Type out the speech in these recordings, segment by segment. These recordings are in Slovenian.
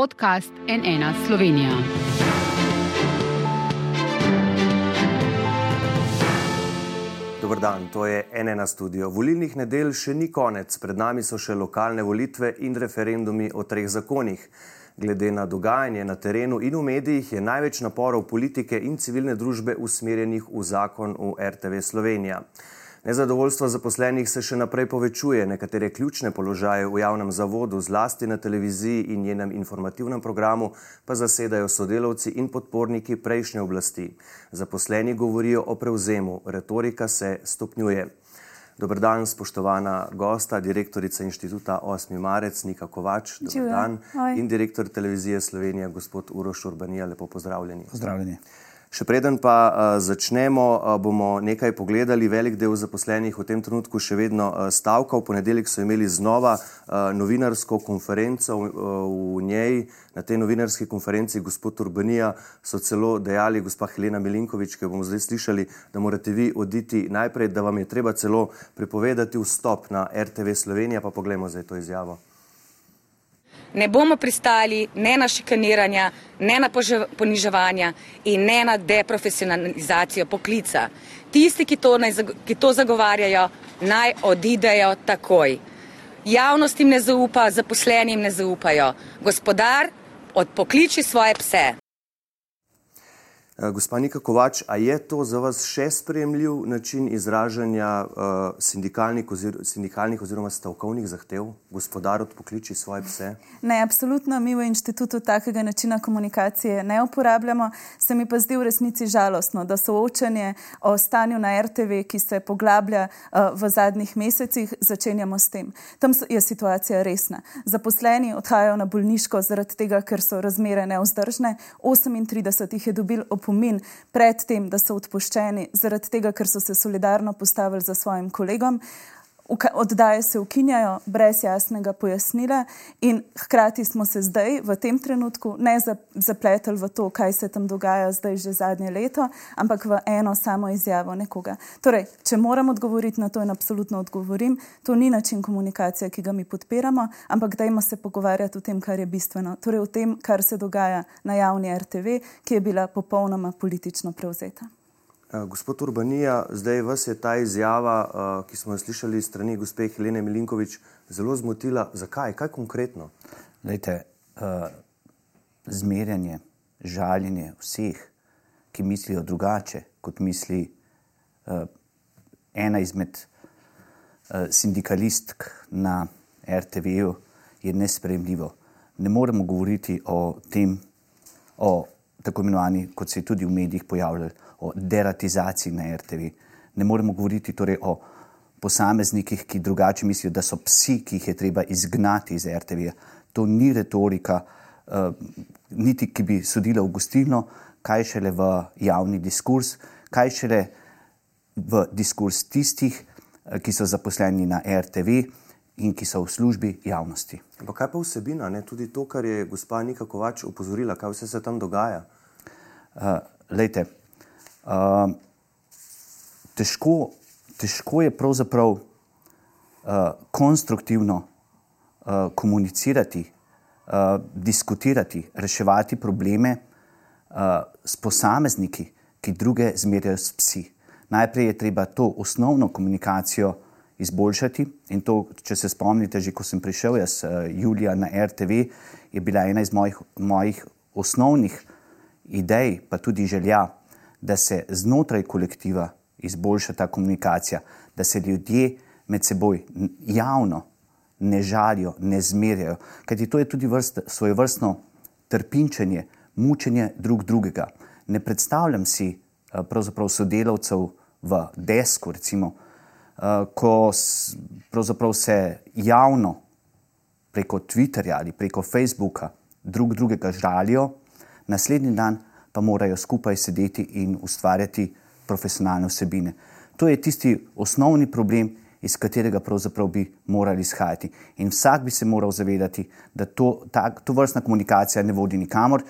podcast NN Slovenija. Dober dan, to je NN studio. Volilnih nedelj še ni konec, pred nami so še lokalne volitve in referendumi o treh zakonih. Glede na dogajanje na terenu in v medijih je največ naporov politike in civilne družbe usmerjenih v zakon o RTV Slovenija. Nezadovoljstvo zaposlenih se še naprej povečuje, nekatere ključne položaje v javnem zavodu, zlasti na televiziji in njenem informativnem programu, pa zasedajo sodelavci in podporniki prejšnje oblasti. Zaposleni govorijo o prevzemu, retorika se stopnjuje. Dober dan, spoštovana gosta, direktorica inštituta 8. marec Nika Kovač, dober dan in direktor televizije Slovenije, gospod Uroš Urbanija, lepo pozdravljeni. Pozdravljeni. Še preden pa uh, začnemo, uh, bomo nekaj pogledali. Velik del zaposlenih v tem trenutku še vedno uh, stavka. V ponedeljek so imeli znova uh, novinarsko konferenco uh, v njej. Na tej novinarski konferenci gospod Urbanija so celo dejali, gospa Helena Milinkovič, ki bomo zdaj slišali, da morate vi oditi najprej, da vam je treba celo prepovedati vstop na RTV Slovenija. Pa poglejmo zdaj to izjavo ne bomo pristali ne na šikaniranja, ne na poniževanja in ne na deprofesionalizacijo poklica. Tisti, ki to, ki to zagovarjajo, naj odidejo takoj. Javnost jim ne zaupa, zaposlenim ne zaupajo. Gospodar, odpokliči svoje pse. Eh, gospa Nika Kovač, a je to za vas še sprejemljiv način izražanja uh, sindikalnih, ozir, sindikalnih oziroma stavkovnih zahtev? Gospodar odpokliči svoje pse? Ne, absolutno mi v inštitutu takega načina komunikacije ne uporabljamo. Se mi pa zdi v resnici žalostno, da soočanje o stanju na RTV, ki se poglablja uh, v zadnjih mesecih, začenjamo s tem. Tam je situacija resna. Zaposleni odhajajo na bolniško zaradi tega, ker so razmere neuzdržne. 38 jih je dobil opomin opomin pred tem, da so odpuščeni, zaradi tega, ker so se solidarno postavili za svojim kolegom. Oddaje se ukinjajo brez jasnega pojasnila, in hkrati smo se zdaj, v tem trenutku, ne zapletli v to, kaj se tam dogaja zdaj že zadnje leto, ampak v eno samo izjavo nekoga. Torej, če moram odgovoriti na to, in absolutno odgovorim, to ni način komunikacije, ki ga mi podpiramo, ampak dajmo se pogovarjati o tem, kar je bistveno. Torej, o tem, kar se dogaja na javni RTV, ki je bila popolnoma politično prevzeta. Eh, gospod Urbanija, zdaj vas je ta izjava, eh, ki smo jo slišali strani gospe Helene Milinkovič, zelo zmotila. Zakaj? Kaj konkretno? Lejte, uh, zmerjanje, žaljenje vseh, ki mislijo drugače, kot misli uh, ena izmed uh, sindikalistk na RTV-ju, je nespremljivo. Ne moremo govoriti o tem, o tako imenovani, kot se je tudi v medijih pojavljalo, o deratizaciji na RTV. Ne moremo govoriti torej o posameznikih, ki drugače mislijo, da so psi, ki jih je treba izgnati iz RTV. To ni retorika, uh, niti ki bi sodila v gostilno, kaj šele v javni diskurs, kaj šele v diskurs tistih, uh, ki so zaposleni na RTV. In ki so v službi javnosti. Pa kaj pa vsebina, ne? tudi to, kar je gospa Nika Kovač upozorila, kaj vse se tam dogaja? Uh, lejte, uh, težko, težko je pravzaprav uh, konstruktivno uh, komunicirati, uh, diskutirati, reševati probleme uh, s posamezniki, ki druge zmerjajo s psi. Najprej je treba to osnovno komunikacijo izboljšati. In to, če se spomnite, že ko sem prišel jaz, Julija na RTV, je bila ena iz mojih, mojih osnovnih idej, pa tudi želja, da se znotraj kolektiva izboljša ta komunikacija, da se ljudje med seboj javno ne žalijo, ne zmerjajo. Kajti to je tudi vrst, svoje vrstno trpinčenje, mučenje drug drugega. Ne predstavljam si eh, pravzaprav sodelavcev v desku, recimo, eh, ko se javno preko Twitterja ali preko Facebooka drug drugega žalijo, naslednji dan pa morajo skupaj sedeti in ustvarjati profesionalne vsebine. To je tisti osnovni problem, iz katerega pravzaprav bi morali izhajati. In vsak bi se moral zavedati, da to, ta, to vrstna komunikacija ne vodi nikamor,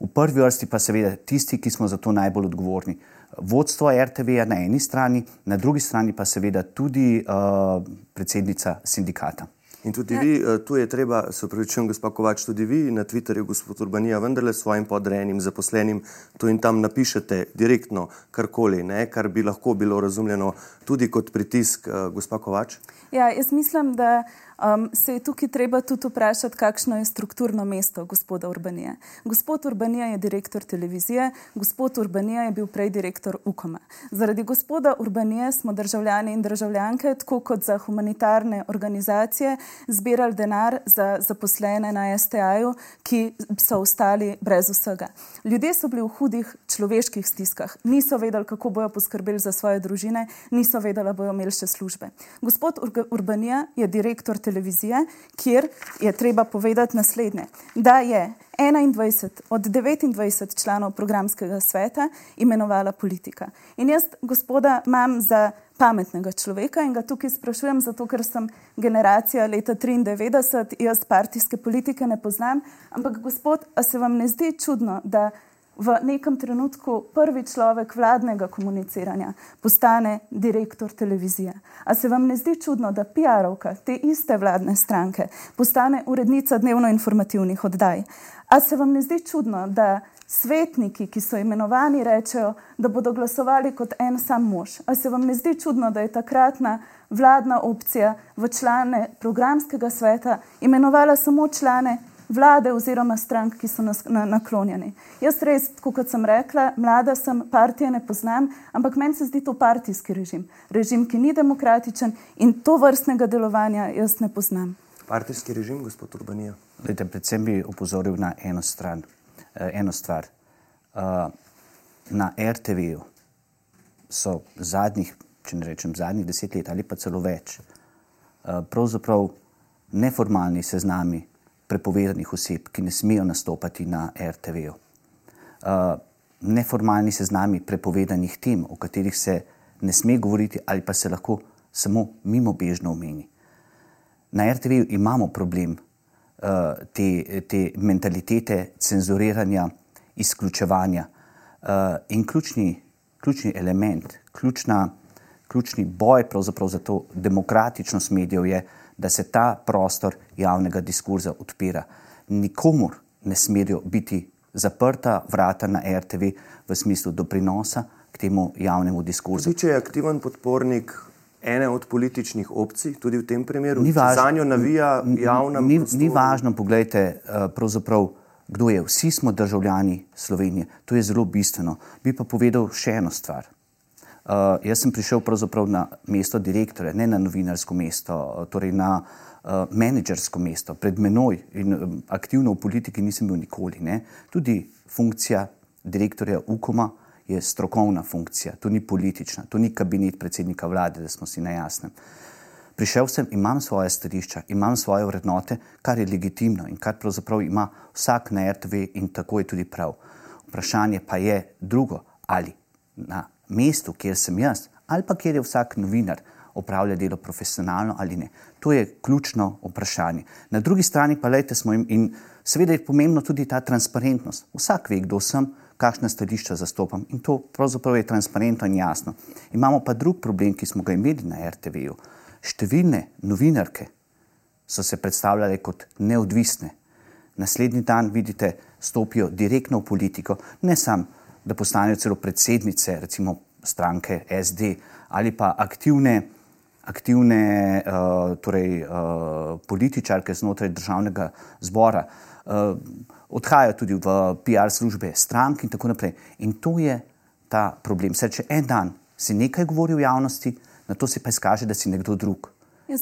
v prvi vrsti pa seveda tisti, ki smo za to najbolj odgovorni. Vodstvo RTV-ja na eni strani, na drugi strani pa seveda tudi uh, predsednica sindikata. In tudi ja. vi, eh, tu je treba, se upravičujem, gospod Kovač, tudi vi na Twitterju, gospod Urbanija, vendarle svojim podrejenim zaposlenim tu in tam napišete direktno karkoli, ne, kar bi lahko bilo razumljeno tudi kot pritisk, uh, gospod Kovač. Ja, jaz mislim, da um, se je tukaj treba tudi vprašati, kakšno je strukturno mesto gospoda Urbanije. Gospod Urbanija je direktor televizije, gospod Urbanija je bil prej direktor UKOM-a. Zaradi gospoda Urbanije smo državljani in državljanke, tako kot za humanitarne organizacije, zbirali denar za zaposlene na STA-ju, ki so ostali brez vsega. Ljudje so bili v hudih človeških stiskah, niso vedeli, kako bojo poskrbeli za svoje družine, niso vedeli, da bojo imeli še službe. Gospod Urbanija je direktor televizije, kjer je treba povedati naslednje: da je 21 od 29 članov programskega sveta imenovala politika. In jaz, gospoda, imam za pametnega človeka in ga tukaj sprašujem, zato ker sem generacija leta 93, jaz partijske politike ne poznam. Ampak, gospod, a se vam ne zdi čudno, da v nekem trenutku prvi človek vladnega komuniciranja postane direktor televizije. A se vam ne zdi čudno, da PR-ovka te iste vladne stranke postane urednica dnevno-informativnih oddaj? A se vam ne zdi čudno, da svetniki, ki so imenovani, rečejo, da bodo glasovali kot en sam mož? A se vam ne zdi čudno, da je takratna vladna opcija v člane programskega sveta imenovala samo člane vlade oziroma strank, ki so nas, na, naklonjeni. Jaz res, kot sem rekla, mlada sem, partije ne poznam, ampak meni se zdi to partijski režim. Režim, ki ni demokratičen in to vrstnega delovanja jaz ne poznam. Partijski režim, gospod Urbanija. Lejte, predvsem bi upozoril na eno, stran, eh, eno stvar. Uh, na RTV-ju so zadnjih, če ne rečem zadnjih deset let ali pa celo več, uh, pravzaprav neformalni seznami prepovedanih oseb, ki ne smejo nastopati na RTV-ju. Uh, neformalni seznami prepovedanih tem, o katerih se ne sme govoriti, ali pa se lahko samo mimo bežno omeni. Na RTV-ju imamo problem uh, te, te mentalitete cenzuriranja, izključevanja uh, in ključni, ključni element, ključna, ključni boj za to demokratičnost medijev je, da se ta prostor javnega diskurza odpira. Nikomor ne smejo biti zaprta vrata na RTV v smislu doprinosa k temu javnemu diskurzu. Če je aktiven podpornik ene od političnih opcij, tudi v tem primeru, ni važno, za njo navija javna ni, ni važno, pogledajte, eh, pravzaprav, kdo je. Vsi smo državljani Slovenije, to je zelo bistveno. Bi pa povedal še eno stvar. Uh, jaz sem prišel na mesto direktorja, ne na novinarsko mesto, torej na uh, menedžersko mesto, pred menoj in um, aktivno v politiki nisem bil nikoli. Ne. Tudi funkcija direktorja UKOM-a je strokovna funkcija, to ni politična, to ni kabinet predsednika vlade, da smo si na jasnem. Prišel sem, imam svoje stališča, imam svoje vrednote, kar je legitimno in kar pravzaprav ima vsak na RTV in tako je tudi prav. Vprašanje pa je drugo, ali na mestu, kjer sem jaz, ali pa kjer je vsak novinar, opravlja delo profesionalno ali ne. To je ključno vprašanje. Na drugi strani pa lejte smo jim in seveda je pomembno tudi ta transparentnost. Vsak ve, kdo sem, kakšna stališča zastopam in to pravzaprav je transparentno in jasno. Imamo pa drug problem, ki smo ga imeli na RTV-ju. Številne novinarke so se predstavljale kot neodvisne. Naslednji dan, vidite, stopijo direktno v politiko, ne samo da postanejo celo predsednice, recimo stranke SD ali pa aktivne, aktivne uh, torej, uh, političarke znotraj državnega zbora. Uh, odhajajo tudi v PR službe strank in tako naprej. In to je ta problem. Saj, če en dan si nekaj govori v javnosti, na to se pa izkaže, da si nekdo drug.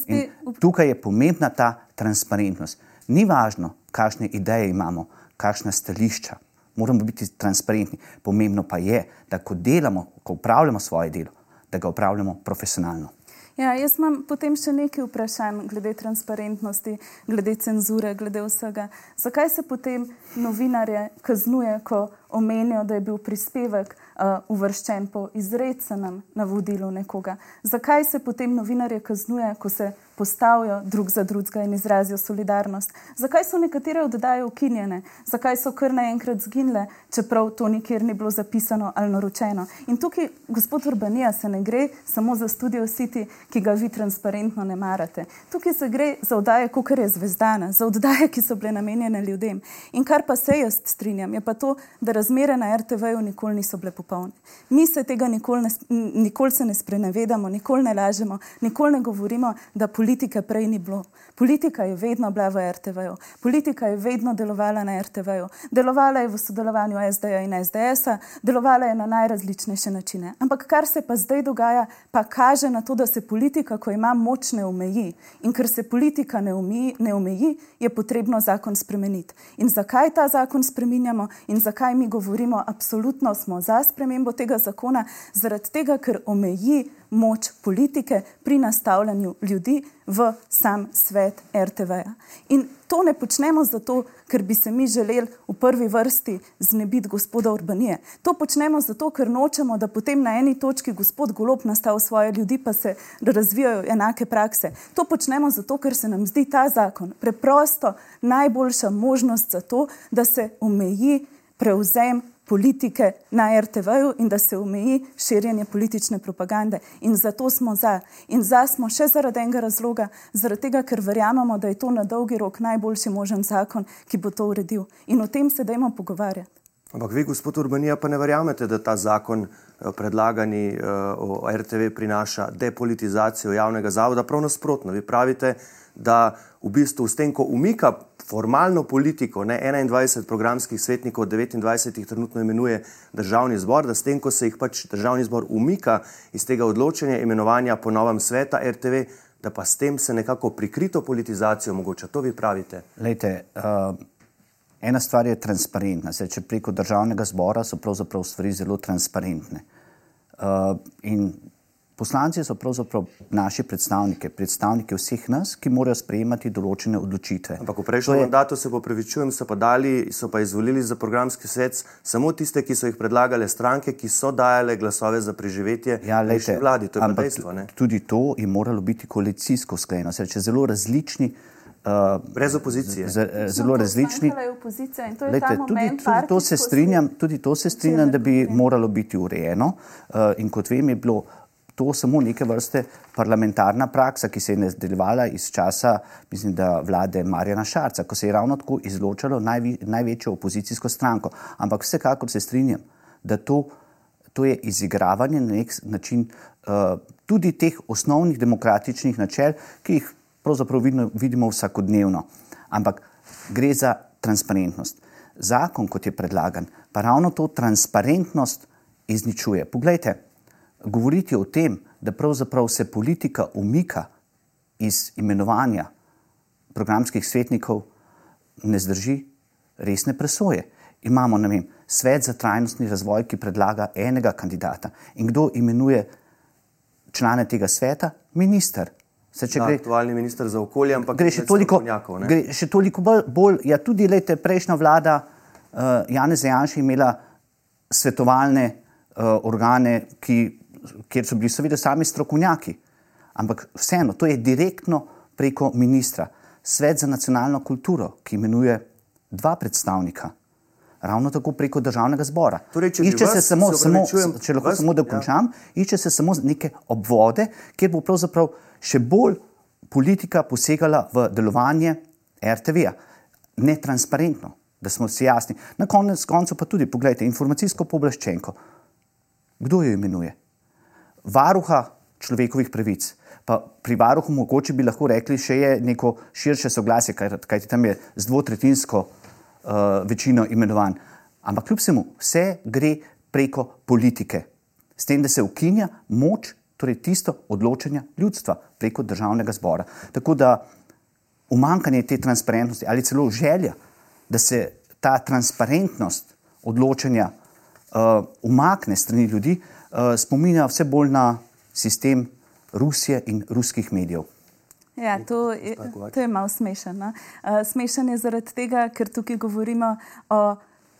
Bi... Tukaj je pomembna ta transparentnost. Ni važno, kakšne ideje imamo, kakšna stališča moramo biti transparentni. Pomembno pa je, da ko delamo, ko upravljamo svoje delo, da ga upravljamo profesionalno. Ja, jaz imam potem še nekaj vprašanj glede transparentnosti, glede cenzure, glede vsega. Zakaj se potem novinarje kaznuje, ko omenijo, da je bil prispevek uh, uvrščen po izrečenem navodilu nekoga? Zakaj se potem novinarje kaznuje, ko se postavijo drug za drugega in izrazijo solidarnost. Zakaj so nekatere oddaje ukinjene, zakaj so kar naenkrat zginile, čeprav to nikjer ni bilo zapisano ali naročeno. In tukaj, gospod Urbanija, se ne gre samo za Studio City, ki ga vi transparentno ne marate. Tukaj se gre za oddaje, kot je Zvezdana, za oddaje, ki so bile namenjene ljudem. In kar pa se jaz strinjam, je pa to, da razmere na RTV-ju nikoli niso bile popolne. Mi se tega nikoli ne, nikoli se ne sprenevedamo, nikoli ne lažemo, nikoli ne govorimo, da politike prej ni bilo. Politika je vedno bila v RTV-ju, politika je vedno delovala na RTV-ju, delovala je v sodelovanju SD-ja in SDS-a, delovala je na najrazličnejše načine. Ampak kar se pa zdaj dogaja, pa kaže na to, da se politika, ko ima moč, ne omeji. In ker se politika ne omeji, ne omeji je potrebno zakon spremeniti. In zakaj ta zakon spreminjamo in zakaj mi govorimo, absolutno smo za spremembo tega zakona, zaradi tega, ker omeji moč politike pri nastavljanju ljudi v sam svet RTV-ja. In to ne počnemo zato, ker bi se mi želeli v prvi vrsti znebiti gospoda Urbanije. To počnemo zato, ker nočemo, da potem na eni točki gospod Golob nastavi svoje ljudi, pa se razvijajo enake prakse. To počnemo zato, ker se nam zdi ta zakon preprosto najboljša možnost za to, da se omeji prevzem politike na RTV-ju in da se omeji širjenje politične propagande. In zato smo za. In za smo še zaradi enega razloga, zaradi tega, ker verjamemo, da je to na dolgi rok najboljši možen zakon, ki bo to uredil. In o tem se dajmo pogovarjati. Ampak vi, gospod Urbanija, pa ne verjamete, da ta zakon predlagani o RTV prinaša depolitizacijo javnega zavoda. Prav nasprotno, vi pravite, da v bistvu s tem, ko umika formalno politiko, ne 21 programskih svetnikov, 29 jih trenutno imenuje državni zbor, da s tem, ko se jih pač državni zbor umika iz tega odločanja imenovanja po novem sveta RTV, da pa s tem se nekako prikrito politizacijo omogoča. To vi pravite. Lejte, uh, ena stvar je transparentna. Se, če preko državnega zbora so pravzaprav stvari zelo transparentne. Uh, in Poslanci so pravzaprav naši predstavniki, predstavniki vseh nas, ki morajo sprejemati določene odločitve. Ampak v prejšnjem je... mandatu se popravičujem, so pa, dali, so pa izvolili za programski svet samo tiste, ki so jih predlagale stranke, ki so dajale glasove za preživetje ja, lejte, vladi. To je dejstvo. Tudi to je moralo biti koalicijsko sklenjeno. Se reče, zelo različni. Uh, Brez opozicije. Z, zelo različni. Lejte, tudi, tudi to se strinjam, tudi to se strinjam da bi moralo biti urejeno. Uh, in kot vem, je bilo to samo neke vrste parlamentarna praksa, ki se je nadaljevala iz časa, mislim, da vlade Marjana Šarca, ko se je ravno tako izločalo najvi, največjo opozicijsko stranko. Ampak vsekakor se strinjam, da to, to je izigravanje na nek način uh, tudi teh osnovnih demokratičnih načel, ki jih pravzaprav vidno, vidimo vsakodnevno. Ampak gre za transparentnost. Zakon, kot je predlagan, pa ravno to transparentnost izničuje. Poglejte, govoriti o tem, da pravzaprav se politika umika iz imenovanja programskih svetnikov, ne zdrži resne presoje. Imamo vem, svet za trajnostni razvoj, ki predlaga enega kandidata. In kdo imenuje člane tega sveta? Minister. Se, da, gre, aktualni minister za okolje, ampak gre še toliko, gre še toliko bolj, bolj. Ja, tudi lejte, prejšnja vlada uh, Janeza Janša imela svetovalne uh, organe, ki kjer so bili seveda sami strokovnjaki, ampak vseeno, to je direktno preko ministra. Svet za nacionalno kulturo, ki imenuje dva predstavnika, ravno tako preko državnega zbora. Torej, če išče se samo, se samo če lahko vas, samo dokončam, ja. išče se samo neke obvode, kjer bo pravzaprav še bolj politika posegala v delovanje RTV-ja. Netransparentno, da smo si jasni. Na koncu pa tudi, pogledajte, informacijsko pooblaščenko. Kdo jo imenuje? Varuha človekovih pravic. Pa pri varuhu mogoče bi lahko rekli, še je neko širše soglasje, kajti kaj tam je z dvotretinsko uh, večino imenovan. Ampak kljub vsemu, vse gre preko politike, s tem, da se ukinja moč, torej tisto odločanja ljudstva preko državnega zbora. Tako da umankanje te transparentnosti ali celo želja, da se ta transparentnost odločanja uh, umakne strani ljudi, uh, Eh, spominja vse bolj na sistem Rusije in ruskih medijev. Ja, to, je, to je malo smešno. No? Uh, smešen je zaradi tega, ker tukaj govorimo o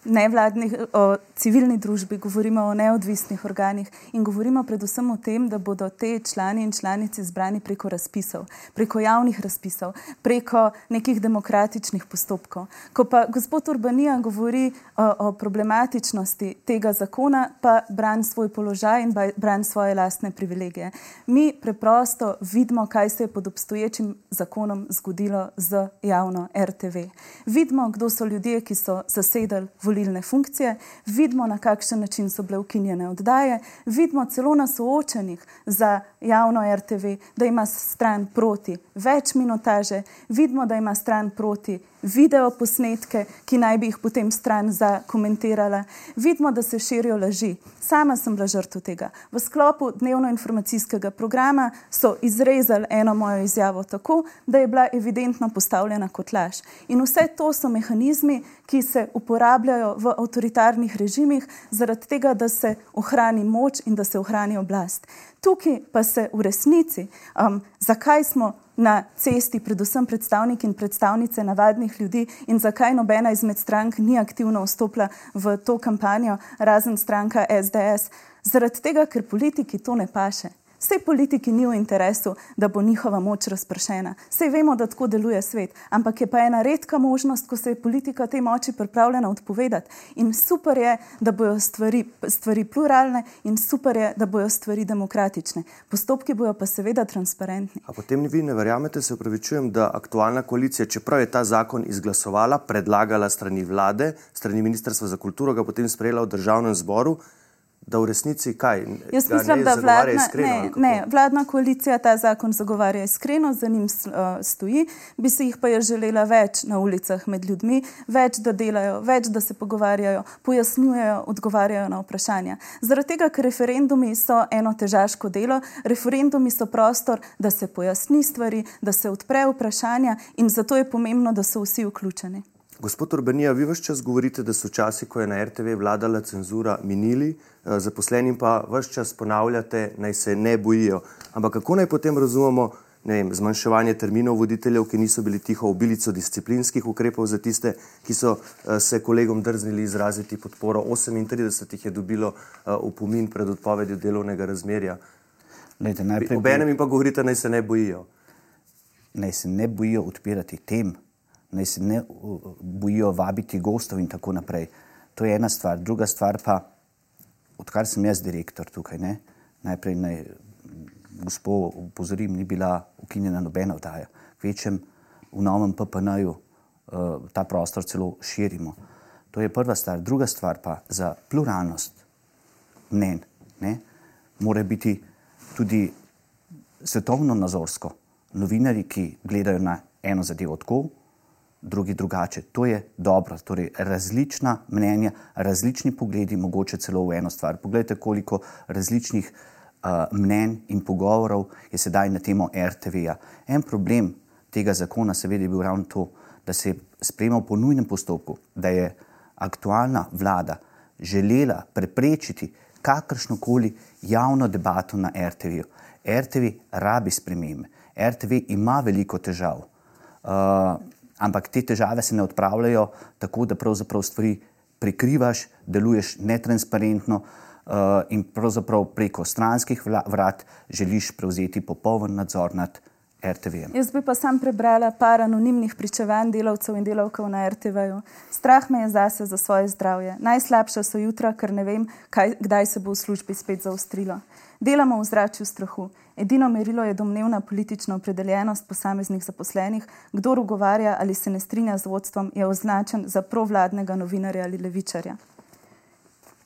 nevladnih, o civilni družbi, govorimo o neodvisnih organih in govorimo predvsem o tem, da bodo te člani in članice izbrani preko razpisov, preko javnih razpisov, preko nekih demokratičnih postopkov. Ko pa gospod Urbanija govori o, o problematičnosti tega zakona, pa brani svoj položaj in brani svoje lastne privilegije. Mi preprosto vidimo, kaj se je pod obstoječim zakonom zgodilo z javno RTV. Vidimo, kdo so ljudje, ki so zasedali volilne funkcije, vidimo, na kakšen način so bile ukinjene oddaje, vidimo celo na soočenjih za javno RTV, da ima stran proti več minutaže, vidimo, da ima stran proti video posnetke, ki naj bi jih potem stran zakomentirala. Vidimo, da se širijo laži. Sama sem bila žrtev tega. V sklopu dnevno-informacijskega programa so izrezali eno mojo izjavo tako, da je bila evidentno postavljena kot laž. In vse to so mehanizmi, ki se uporabljajo v avtoritarnih režimih, zaradi tega, da se ohrani moč in da se ohrani oblast. Tukaj pa se v resnici, um, zakaj smo na cesti, predvsem predstavniki in predstavnice navadnih ljudi, in zakaj nobena izmed strank ni aktivno vstopila v to kampanjo, razen stranka SDS. Zaradi tega, ker politiki to ne paše. Vse politiki ni v interesu, da bo njihova moč razpršena. Vse vemo, da tako deluje svet, ampak je pa ena redka možnost, ko se je politika tej moči pripravljena odpovedati. In super je, da bojo stvari, stvari pluralne, in super je, da bojo stvari demokratične. Postopki bojo pa seveda transparentni. A potem vi ne verjamete, se upravičujem, da aktualna koalicija, čeprav je ta zakon izglasovala, predlagala strani vlade, strani Ministrstva za kulturo, ga potem sprejela v državnem zboru da v resnici kaj? Jaz mislim, da vladna, iskreno, ne, ne, vladna koalicija ta zakon zagovarja iskreno, za njim uh, stoji, bi si jih pa je želela več na ulicah med ljudmi, več, da delajo, več, da se pogovarjajo, pojasnjujejo, odgovarjajo na vprašanja. Zaradi tega, ker referendumi so eno težaško delo, referendumi so prostor, da se pojasni stvari, da se odpre vprašanja in zato je pomembno, da so vsi vključeni. Gospod Urbanija, vi vse čas govorite, da so časi, ko je na RTV vladala cenzura, minili, eh, zaposlenim pa vse čas ponavljate, naj se ne bojijo. Ampak kako naj potem razumemo vem, zmanjševanje terminov voditeljev, ki niso bili tiho, obilico disciplinskih ukrepov za tiste, ki so uh, se kolegom drznili izraziti podporo. 38 jih je dobilo uh, opomin pred odpovedjo delovnega razmerja. Obenem jim pa govorite, naj se ne bojijo. Naj se ne bojijo odpirati tem naj se ne bojijo vabiti gostov in tako naprej. To je ena stvar. Druga stvar pa, odkar sem jaz direktor tukaj, ne, najprej naj gospod upozorim, ni bila ukinjena nobena vdaja. Večjem v novem PPN-ju uh, ta prostor celo širimo. To je prva stvar. Druga stvar pa za pluralnost mnen, ne, mora biti tudi svetovno nazorsko. Novinari, ki gledajo na eno zadevo tako, drugi drugače. To je dobro, torej različna mnenja, različni pogledi, mogoče celo v eno stvar. Poglejte, koliko različnih uh, mnenj in pogovorov je sedaj na temo RTV-ja. En problem tega zakona, seveda, je bil ravno to, da se je sprejemal po nujnem postopku, da je aktualna vlada želela preprečiti kakršno koli javno debato na RTV-ju. RTV rabi spremembe, RTV ima veliko težav. Uh, ampak te težave se ne odpravljajo tako, da pravzaprav stvari prikrivaš, deluješ netransparentno uh, in pravzaprav preko stranskih vrat želiš prevzeti popoln nadzor nad RTV. Jaz bi pa sam prebrala par anonimnih pričevanj delavcev in delavkov na RTV-ju. Strah me je zase za svoje zdravje. Najslabša so jutra, ker ne vem, kaj, kdaj se bo v službi spet zaostrilo. Delamo v zraku strahu. Edino merilo je domnevna politična opredeljenost posameznih zaposlenih. Kdo ugovarja ali se ne strinja z vodstvom, je označen za provladnega novinarja ali levičarja.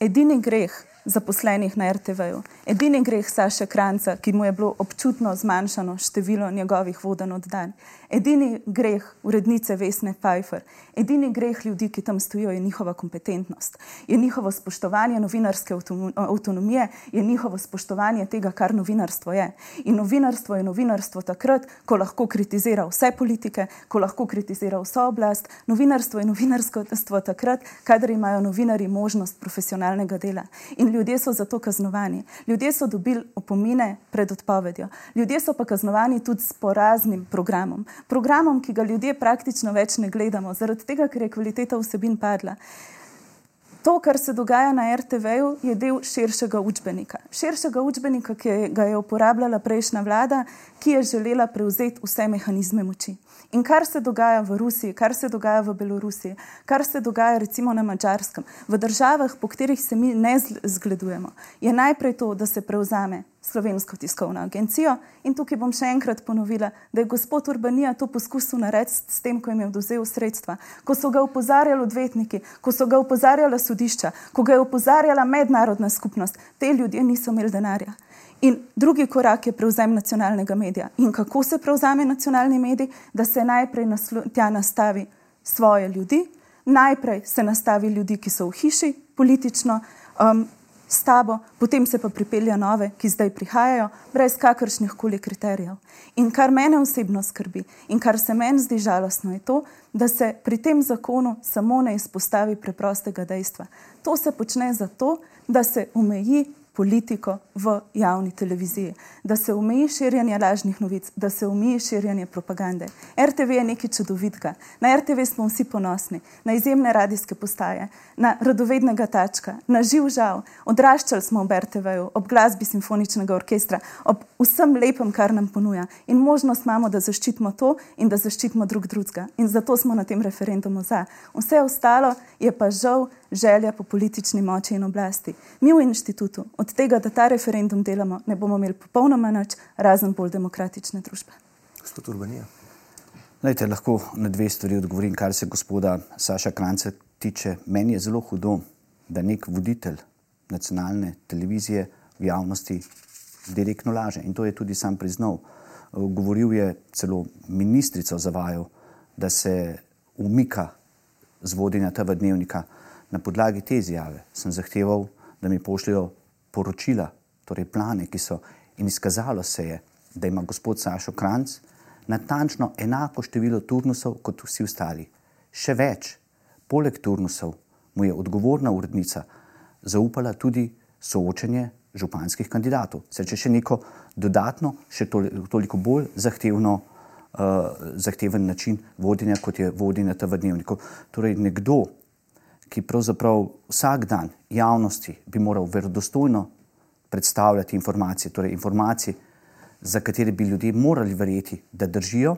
Edini greh, zaposlenih na RTV-ju. Edini greh Saša Kranca, ki mu je bilo občutno zmanjšano število njegovih voden oddanj. Edini greh urednice Vesne Pfeiffer, edini greh ljudi, ki tam stojijo, je njihova kompetentnost, je njihovo spoštovanje novinarske avtonomije, je njihovo spoštovanje tega, kar novinarstvo je. In novinarstvo je novinarstvo takrat, ko lahko kritizira vse politike, ko lahko kritizira vso oblast. Novinarstvo je novinarstvo takrat, kadar imajo novinari možnost profesionalnega dela. In ljudje so zato kaznovani. Ljudje so dobili opomine pred odpovedjo. Ljudje so pa kaznovani tudi s poraznim programom. Programom, ki ga ljudje praktično več ne gledamo, zaradi tega, ker je kvaliteta vsebin padla. To, kar se dogaja na RTV-ju, je del širšega učbenika. Širšega učbenika, ki ga je uporabljala prejšnja vlada, ki je želela prevzeti vse mehanizme moči. In kar se dogaja v Rusiji, kar se dogaja v Belorusiji, kar se dogaja recimo na Mačarskem, v državah, po katerih se mi ne zgledujemo, je najprej to, da se prevzame Slovensko tiskovno agencijo. In tukaj bom še enkrat ponovila, da je gospod Urbanija to poskusil narediti s tem, ko jim je oduzel sredstva, ko so ga upozarjali odvetniki, ko so ga upozarjala sodišča, ko ga je upozarjala mednarodna skupnost. Te ljudje niso imeli denarja. In drugi korak je prevzem nacionalnega medija. In kako se prevzame nacionalni medij? Da se najprej tja nastavi svoje ljudi, najprej se nastavi ljudi, ki so v hiši politično um, s tabo, potem se pa pripelja nove, ki zdaj prihajajo, brez kakršnih koli kriterijev. In kar mene osebno skrbi in kar se meni zdi žalostno, je to, da se pri tem zakonu samo ne izpostavi preprostega dejstva. To se počne zato, da se omeji politiko v javni televiziji, da se omeji širjenje lažnih novic, da se omeji širjenje propagande. RTV je nekaj čudovitega. Na RTV smo vsi ponosni, na izjemne radijske postaje, na radovednega tačka, na živ žal. Odraščali smo ob RTV-ju, ob glasbi simfoničnega orkestra, ob vsem lepem, kar nam ponuja. In možnost imamo, da zaščitimo to in da zaščitimo drug drugega. In zato smo na tem referendumu za. Vse ostalo je pa žal želja po politični moči in oblasti. Mi v inštitutu od tega, da ta referendum delamo, ne bomo imeli popolnoma nič, razen bolj demokratične družbe. Gospod Urbanija. Lejte, lahko na dve stvari odgovorim, kar se gospoda Saša Kranca tiče. Meni je zelo hudo, da nek voditelj nacionalne televizije v javnosti direktno laže. In to je tudi sam priznal. Govoril je celo ministrico zavajal, da se umika z vodenja tega dnevnika. Na podlagi te izjave sem zahteval, da mi pošljajo poročila, torej plane, ki so in izkazalo se je, da ima gospod Sašo Kranc natančno enako število turnusov kot vsi ostali. Še več, poleg turnusov mu je odgovorna urednica zaupala tudi soočenje županskih kandidatov. Se če še neko dodatno, še toliko bolj zahtevno, uh, zahteven način vodenja, kot je vodenje tega dnevnika. Torej, nekdo, ki pravzaprav vsak dan javnosti bi moral verodostojno predstavljati informacije, torej informacije, za katere bi ljudje morali verjeti, da držijo,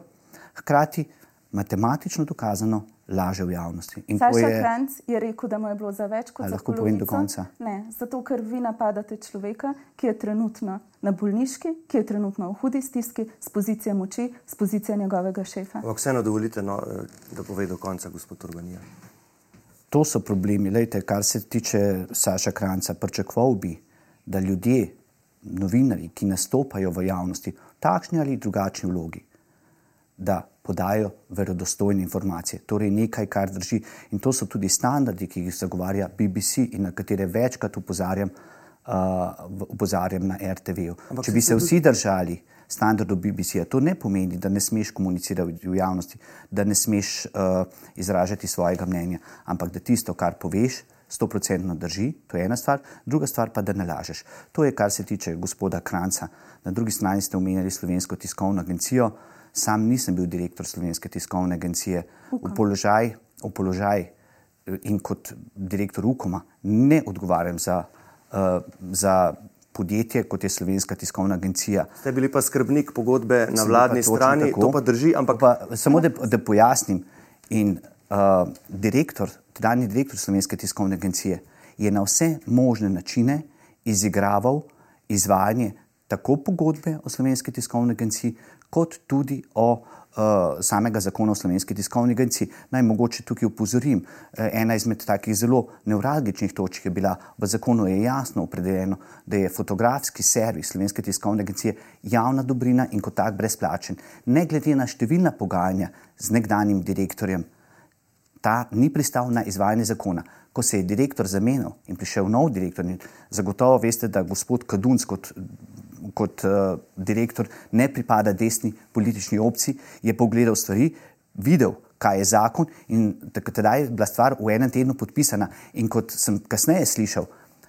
hkrati matematično dokazano laže v javnosti. Saša je, Kranc je rekel, da mu je bilo za več kot za lahko povem do konca. Ne, zato ker vi napadate človeka, ki je trenutno na bolniški, ki je trenutno v hudi stiski, z pozicije moči, z pozicije njegovega šefa. Ampak vseeno dovolite, no, da pove do konca, gospod Urbanija. To so problemi. Lejte, kar se tiče Saša Kranca, pričakoval bi, da ljudje, novinari, ki nastopajo v javnosti, v takšni ali drugačni vlogi, da podajo verodostojne informacije. Torej, nekaj, kar drži. In to so tudi standardi, ki jih zagovarja BBC in na katere večkrat upozarjam, uh, upozarjam na RTV-ju. Če bi se vsi držali standardov BBC-ja, to ne pomeni, da ne smeš komunicirati v javnosti, da ne smeš uh, izražati svojega mnenja, ampak da tisto, kar poveš, stoprocentno drži, to je ena stvar, druga stvar pa, da ne lažeš. To je, kar se tiče gospoda Kranca. Na drugi strani ste omenjali Slovensko tiskovno agencijo. Sam nisem bil direktor Slovenske tiskovne agencije. V položaj, v položaj in kot direktor UKOM-a ne odgovarjam za, za podjetje, kot je Slovenska tiskovna agencija. Ste bili pa skrbnik pogodbe na vladni strani, tako. to pa drži. Ampak... Pa, samo da, da pojasnim. In uh, direktor, tedajni direktor Slovenske tiskovne agencije, je na vse možne načine izigraval izvajanje tako pogodbe o Slovenski tiskovni agenciji, kot tudi o uh, samega zakona o Slovenski tiskovni agenciji. Naj mogoče tukaj upozorim, uh, ena izmed takih zelo nevralgičnih točk je bila v zakonu je jasno opredeljeno, da je fotografski servis Slovenske tiskovne agencije javna dobrina in kot tak brezplačen. Ne glede na številna pogajanja z nekdanjim direktorjem, ta ni pristal na izvajanje zakona. Ko se je direktor zamenil in prišel nov direktor, zagotovo veste, da gospod Kadunc kot kot uh, direktor ne pripada desni politični opciji, je pogledal stvari, videl, kaj je zakon in tedaj je bila stvar v enem tednu podpisana. In kot sem kasneje slišal,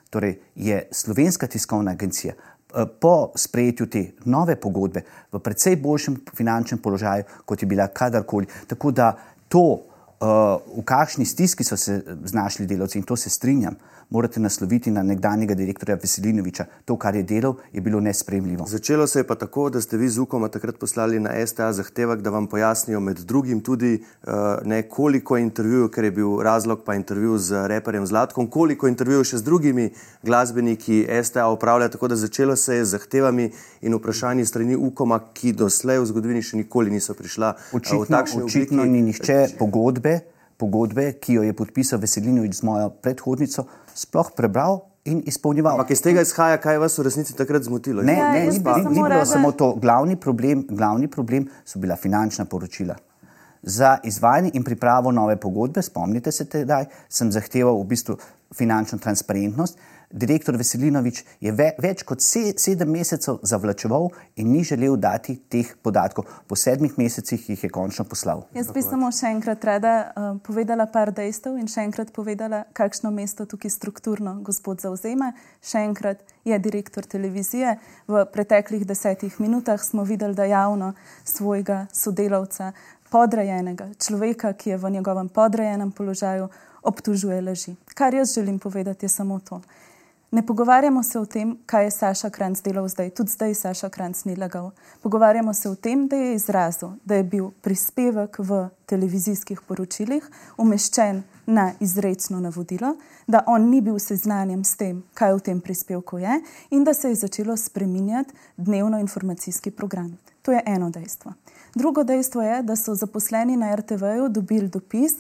torej je Slovenska tiskovna agencija uh, po sprejetju te nove pogodbe v precej boljšem finančnem položaju, kot je bila kadarkoli. Tako da to v kakšni stiski so se znašli delavci in to se strinjam morate nasloviti na nekdanjega direktorja Veselinoviča. To, kar je delal, je bilo nespremljivo. Začelo se je pa tako, da ste vi z UKOM takrat poslali na STA zahtevek, da vam pojasnijo med drugim tudi uh, ne, koliko intervjujev, ker je bil razlog pa intervju z reperjem Zlatkom, koliko intervjujev še z drugimi glasbeniki STA upravlja. Tako da začelo se je z zahtevami in vprašanji strani UKOM, ki doslej v zgodovini še nikoli niso prišla. Očitno, uh, očitno ni nihče pogodbe pogodbe, ki jo je podpisal Veselinovič z mojo predhodnico, sploh prebral in izpolnjeval. Ampak iz tega izhaja, kaj vas v resnici takrat zmotilo? Ne, ja, ne, ni, ni, ni bilo samo to. Glavni problem, glavni problem so bila finančna poročila. Za izvajanje in pripravo nove pogodbe, spomnite se tedaj, sem zahteval v bistvu finančno transparentnost, direktor Veselinovič je ve, več kot se, sedem mesecev zavlačeval in ni želel dati teh podatkov. Po sedmih mesecih jih je končno poslal. Jaz bi samo še enkrat rada uh, povedala par dejstev in še enkrat povedala, kakšno mesto tukaj strukturno gospod zauzema. Še enkrat je direktor televizije. V preteklih desetih minutah smo videli, da javno svojega sodelavca, podrejenega človeka, ki je v njegovem podrejenem položaju, obtužuje laži. Kar jaz želim povedati, je samo to. Ne pogovarjamo se o tem, kaj je Saša Kranc delal zdaj. Tudi zdaj Saša Kranc ni lagal. Pogovarjamo se o tem, da je izrazil, da je bil prispevek v televizijskih poročilih umeščen na izrecno navodilo, da on ni bil seznanjen s tem, kaj v tem prispevku je in da se je začelo spreminjati dnevno informacijski program. To je eno dejstvo. Drugo dejstvo je, da so zaposleni na RTV-ju dobili dopis,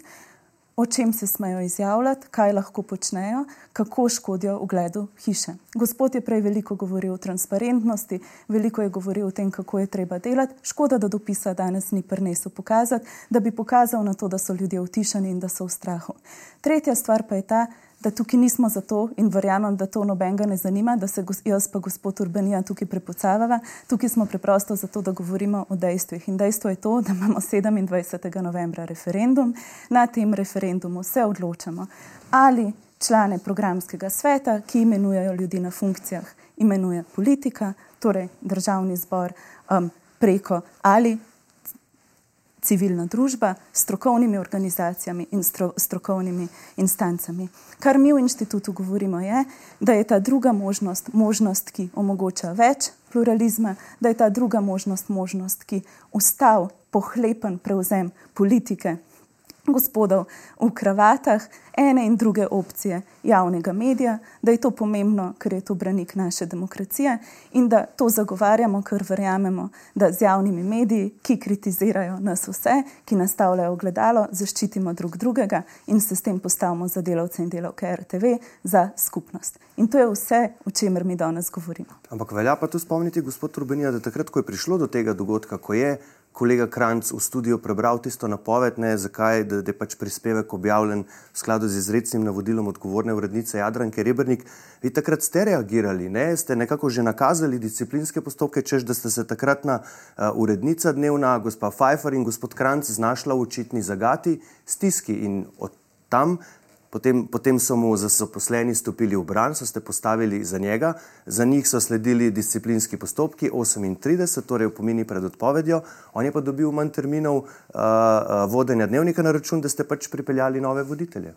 o čem se smejo izjavljati, kaj lahko počnejo, kako škodijo ugledu hiše. Gospod je prej veliko govoril o transparentnosti, veliko je govoril o tem, kako je treba delati. Škoda, da dopisa danes ni prinesel pokazati, da bi pokazal na to, da so ljudje utišani in da so v strahu. Tretja stvar pa je ta, da tukaj nismo zato in verjamem, da to nobenega ne zanima, da se jaz pa gospod Urbanija tukaj prepocavava. Tukaj smo preprosto zato, da govorimo o dejstvih. In dejstvo je to, da imamo 27. novembra referendum. Na tem referendumu se odločamo, ali člane programskega sveta, ki imenujejo ljudi na funkcijah, imenuje politika, torej državni zbor um, preko ali civilna družba s strokovnimi organizacijami in stro, strokovnimi instancami. Kar mi v inštitutu govorimo, je, da je ta druga možnost možnost, ki omogoča več pluralizma, da je ta druga možnost možnost, ki ustav pohlepen prevzem politike gospodov v kravatah, ene in druge opcije javnega medija, da je to pomembno, ker je to branik naše demokracije in da to zagovarjamo, ker verjamemo, da z javnimi mediji, ki kritizirajo nas vse, ki nastavljajo gledalo, zaščitimo drug drugega in se s tem postavimo za delavce in delavke RTV, za skupnost. In to je vse, o čemer mi danes govorimo. Ampak velja pa tu spomniti, gospod Rubenija, da takrat, ko je prišlo do tega dogodka, ko je kolega Kranc v studiu prebral tisto napoved, ne, zakaj da, da je pač prispevek objavljen v skladu z izrecnim navodilom odgovorne urednice Jadranke Rebrnik. Vi takrat ste reagirali, ne? ste nekako že nakazali disciplinske postopke, čež da ste se takratna uh, urednica dnevna, gospa Pfeiffer in gospod Kranc znašla v očitni zagati, stiski in od tam Potem, potem so mu zaposleni stopili v bran, so se postavili za njega, za njih so sledili disciplinski postopki, 38, torej v pomeni pred odpovedjo, on je pa dobil manj terminov uh, vodenja dnevnika na račun, da ste pač pripeljali nove voditelje.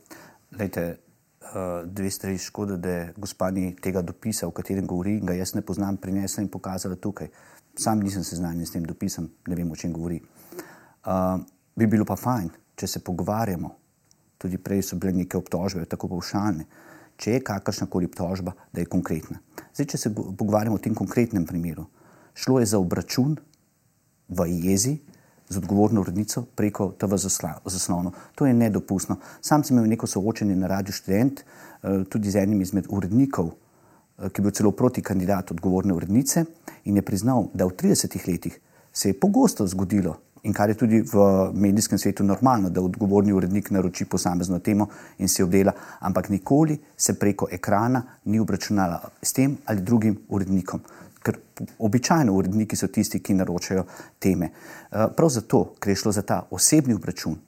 Lejte, uh, dve stvari škoda, da je gospani tega dopisa, o katerem govori, in ga jaz ne poznam, prinesla in pokazala tukaj. Sam nisem seznanjen s tem dopisom, ne vem, o čem govori. Uh, bi bilo pa fajn, če se pogovarjamo tudi prej so bile neke obtožbe, tako povšalne. Če je kakršna koli obtožba, da je konkretna. Zdaj, če se pogovarjamo o tem konkretnem primeru, šlo je za obračun v jezi z odgovorno urednico preko TV zaslonu. To je nedopustno. Sam sem imel neko soočenje na Radio Student, eh, tudi z enim izmed urednikov, eh, ki je bil celo proti kandidatu odgovorne urednice in je priznal, da v 30 letih se je pogosto zgodilo, in kar je tudi v medijskem svetu normalno, da odgovorni urednik naroči posamezno temo in se obdela, ampak nikoli se preko ekrana ni obračunala s tem ali drugim urednikom. Ker običajno uredniki so tisti, ki naročajo teme. Eh, prav zato, ker je šlo za ta osebni obračun,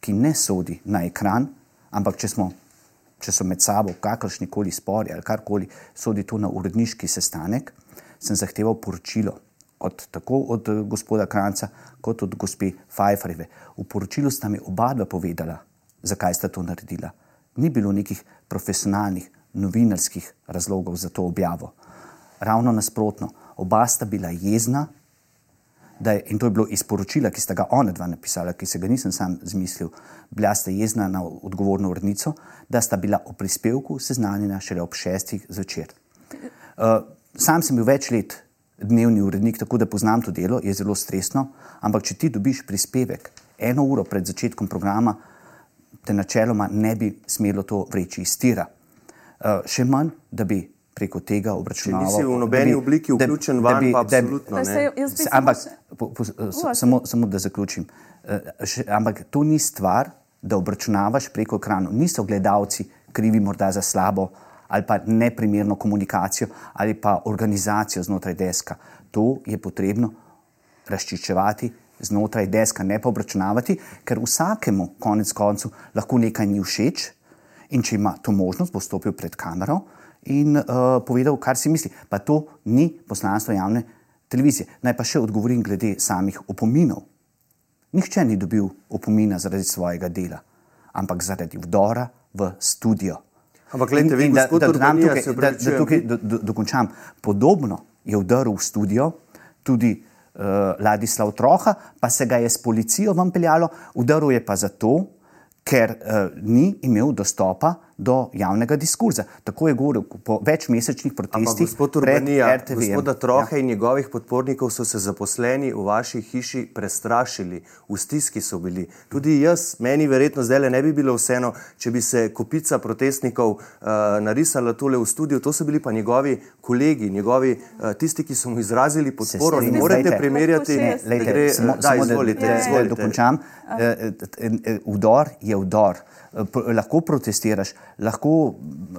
ki ne sodi na ekran, ampak če, smo, če so med sabo kakršni koli spori ali karkoli, sodi to na uredniški sestanek, sem zahteval poročilo od, tako od eh, gospoda Kranca, kot od gospe Pfeifferjeve. V poročilu sta mi oba dva povedala, zakaj sta to naredila. Ni bilo nekih profesionalnih, novinarskih razlogov za to objavo. Ravno nasprotno, oba sta bila jezna, je, in to je bilo iz poročila, ki sta ga ona dva napisala, ki se ga nisem sam zmislil, bila sta jezna na odgovorno urednico, da sta bila o prispevku seznanjena šele ob šestih zvečer. Uh, sam sem bil več let dnevni urednik, tako da poznam to delo, je zelo stresno, ampak če ti dobiš prispevek eno uro pred začetkom programa, te načeloma ne bi smelo to vreči iz tira. Uh, še manj, da bi preko tega obračunaval. Če nisi v nobeni bi, obliki vključen, da bi, da bi, absolutno ne. Ampak, po, po, samo, samo da zaključim. Uh, še, ampak to ni stvar, da obračunavaš preko ekranov. Niso gledalci krivi morda za slabo ali pa neprimerno komunikacijo ali pa organizacijo znotraj deska. To je potrebno razčiščevati znotraj deska, ne pa obračunavati, ker vsakemu konec koncu lahko nekaj ni všeč in če ima to možnost, bo stopil pred kamero in uh, povedal, kar si misli. Pa to ni poslanstvo javne televizije. Naj pa še odgovorim glede samih opominov. Nihče ni dobil opomina zaradi svojega dela, ampak zaradi vdora v studio. Ampak, gledajte, vi, da, da, da, tukaj, da, da tukaj do, do, dokončam. Podobno je vdrl v studio tudi uh, Ladislav Troha, pa se ga je s policijo vam peljalo, vdrl je pa zato, ker uh, ni imel dostopa do javnega diskurza. Tako je govoril po večmesečnih protestih. Gospod Urbanija, gospoda Trohe ja. in njegovih podpornikov so se zaposleni v vaši hiši prestrašili, v stiski so bili. Tudi jaz, meni verjetno zdaj ne bi bilo vseeno, če bi se kopica protestnikov uh, narisala tole v studiu, to so bili pa njegovi kolegi, njegovi uh, tisti, ki so mu izrazili podporo. Ne morete primerjati, da gre samo da, izvolite, da, izvolite. da dokončam. Uh, vdor je vdor. Lahko protestiraš, lahko,